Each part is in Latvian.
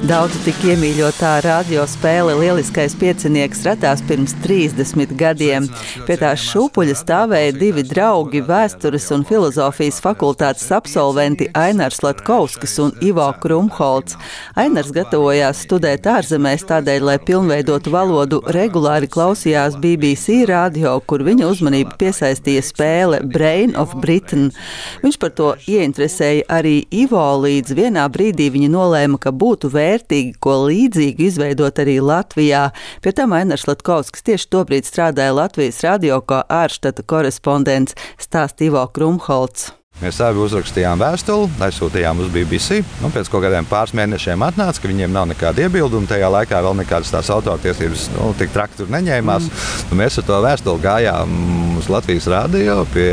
Daudzu tik iemīļotā radiospēle Lieliskais piecinieks radās pirms 30 gadiem. Pie tās šūpuļa stāvēja divi draugi, vēstures un filozofijas fakultātes absolventi Ainars Latkovskis un Ivo Krumholts. Ainars gatavojās studēt ārzemēs tādēļ, lai pilnveidotu valodu, regulāri klausījās BBC radio, kur viņa uzmanību piesaistīja spēle Brain of Britain. Viņš par to ieinteresēja arī Ivo, līdz vienā brīdī viņa nolēma, ka būtu vērts vērtīgi, ko līdzīgu izveidot arī Latvijā. Pie tam Ainars Latkovskis tieši tobrīd strādāja Latvijas radio kā ārštata korespondents stāstīvo Krumholts. Mēs abi uzrakstījām vēstuli, aizsūtījām uz BBC. Nu, pēc kaut kādiem pāris mēnešiem atnāca, ka viņiem nav nekāda iebilduma. Tajā laikā vēl nekādas tās autortiesības nu, tik traki tur neņēmās. Mm. Nu, mēs ar to vēstuli gājām uz Latvijas rādio pie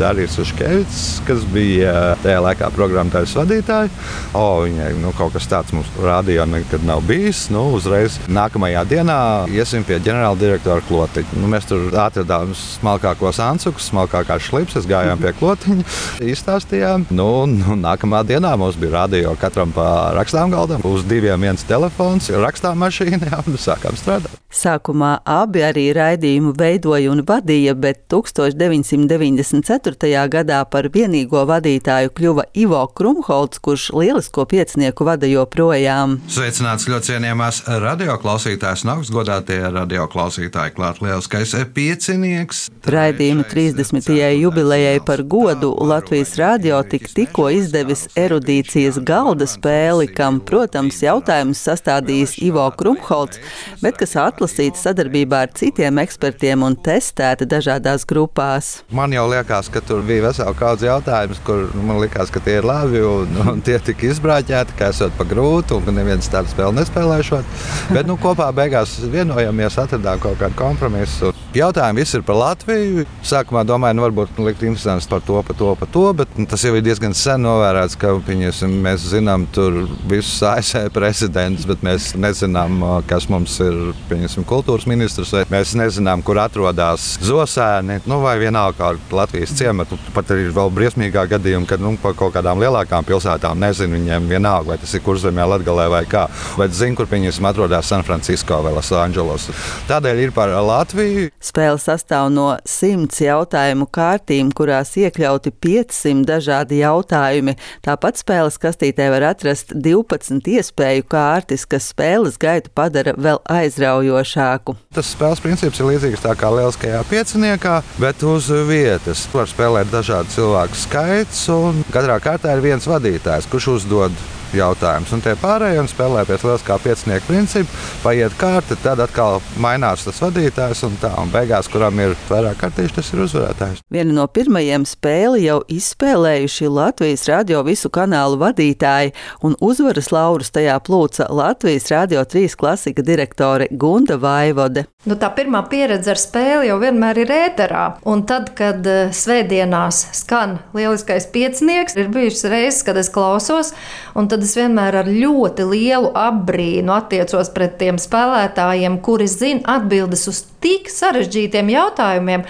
Dārijas Uškevits, kas bija tajā laikā programmatūras vadītāja. O, viņai nu, kaut kas tāds mums rādījā nekad nav bijis. Nu, uzreiz nākamajā dienā iesim pie ģenerāla direktora Klotiņa. Nu, mēs tur atradām smalkākos ansukus, smalkākās šlipses, gājām pie Klotiņa izstāstījām. Nu, nu, nākamā dienā mums bija radio katram pa rakstām galdam. Uz diviem viens telefons, rakstām mašīna, jā, un sākām strādāt. Sākumā abi arī raidījumu veidoja un vadīja, bet 1994. gadā par vienīgo vadītāju kļuva Ivo Krumholts, kurš lielisko piecinieku vada joprojām. Sveicināts ļoti cienījamās radioklausītājas un augstgadātie radioklausītāji klāt lieliskais piecinieks. Raidījuma 30. jubilejai par godu Latvijas radio tik tikko izdevis erudīcijas galda spēli, kam, protams, jautājumus sastādījis Ivo Krumholts, bet kas atlasīta sadarbībā ar citiem ekspertiem un testēta dažādās grupās. Man jau liekas, ka tur bija vesela kaudze jautājumu, kur nu, man liekas, ka tie ir labi un, un tie tika izbrāķēti, ka esot pa grūtu un ka neviens tādu spēli nespēlēšot. Bet nu, kopā beigās vienojamies, atradām kaut kādu kompromisu. Jautājumi visi ir par Latviju. Sākumā domāju, nu, varbūt nu, likt interesants par to, par to, par to, bet nu, tas jau ir diezgan sen novērēts, ka piņasim, mēs zinām tur visus ASV prezidentus, bet mēs nezinām, kas mums ir teiksim, kultūras ministrs, vai mēs nezinām, kur atrodas zosēni, nu, vai vienalga Latvijas ciemata. Pat arī vēl briesmīgā gadījumā, kad nu, par kaut kādām lielākām pilsētām nezinu, viņiem vienalga, vai tas ir kurzemē, Latgalē vai kā. Bet zinu, kur viņi atrodas San Francisco vai Losandželos. Tādēļ ir par Latviju. Spēle sastāv no simts jautājumu kārtīm, kurās iekļauti 500 dažādi jautājumi. Tāpat spēles kastītē var atrast 12 iespēju kārtas, kas spēles gaitu padara vēl aizraujošu vienkāršāku. Tas spēles princips ir līdzīgs tā kā lieliskajā pieciniekā, bet uz vietas. Var spēlēt dažādu cilvēku skaits, un katrā kārtā ir viens vadītājs, kurš uzdod jautājums. Un tie pārējie spēlē pēc lielas kā piecinieku principa, paiet kārta, tad atkal mainās tas vadītājs un tā. Un beigās, kuram ir vairāk kartīšu, tas ir uzvarētājs. Viena no pirmajiem spēli jau izspēlējuši Latvijas radio visu kanālu vadītāji, un uzvaras laurus tajā plūca Latvijas radio trīs klasika direktore Gunda Vaivode. Nu, tā pirmā pieredze ar spēli jau vienmēr ir ēterā. Un tad, kad uh, svētdienās skan lieliskais piecinieks, ir bijušas reizes, kad es klausos, un tad es vienmēr ar ļoti lielu apbrīnu attiecos pret tiem spēlētājiem, kuri zina atbildes uz tik sarežģītiem jautājumiem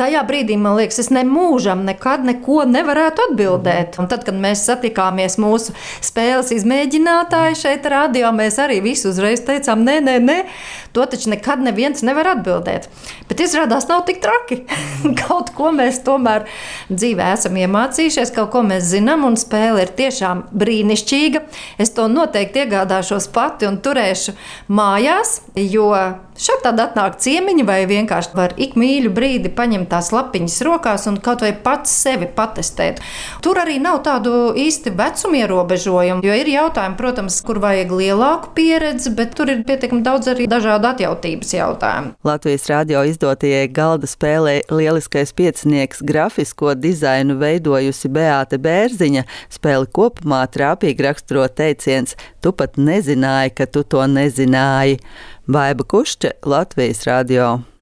tajā brīdī man liekas, es nemūžam nekad neko nevarētu atbildēt. Un tad, kad mēs satikāmies mūsu spēles izmēģinātāji šeit, radio, mēs arī visu uzreiz teicām, nē, nē, nē, to taču nekad neviens nevar atbildēt. Bet izrādās, nav tik traki. kaut ko mēs tomēr dzīvē esam iemācījušies, kaut ko mēs zinām, un spēle ir tiešām brīnišķīga. Es to noteikti iegādāšos pati un turēšu mājās, jo šeit tad atnāk ciemiņi vai vienkārši var ik mīļu brīdi paņemt tās lapiņas rokās un kaut vai pats sevi patestēt. Tur arī nav tādu īsti vecuma ierobežojumu, jo ir jautājumi, protams, kur vajag lielāku pieredzi, bet tur ir pietiekami daudz arī dažādu atjautības jautājumu. Latvijas radio izdotajai galda spēlē Lieliskais piecinieks grafisko dizainu veidojusi Beāte Bērziņa. Spēli kopumā trāpīgi raksturo teiciens: Tu pat nezināji, ka tu to nezināji. Baiba Kušķe, Latvijas radio.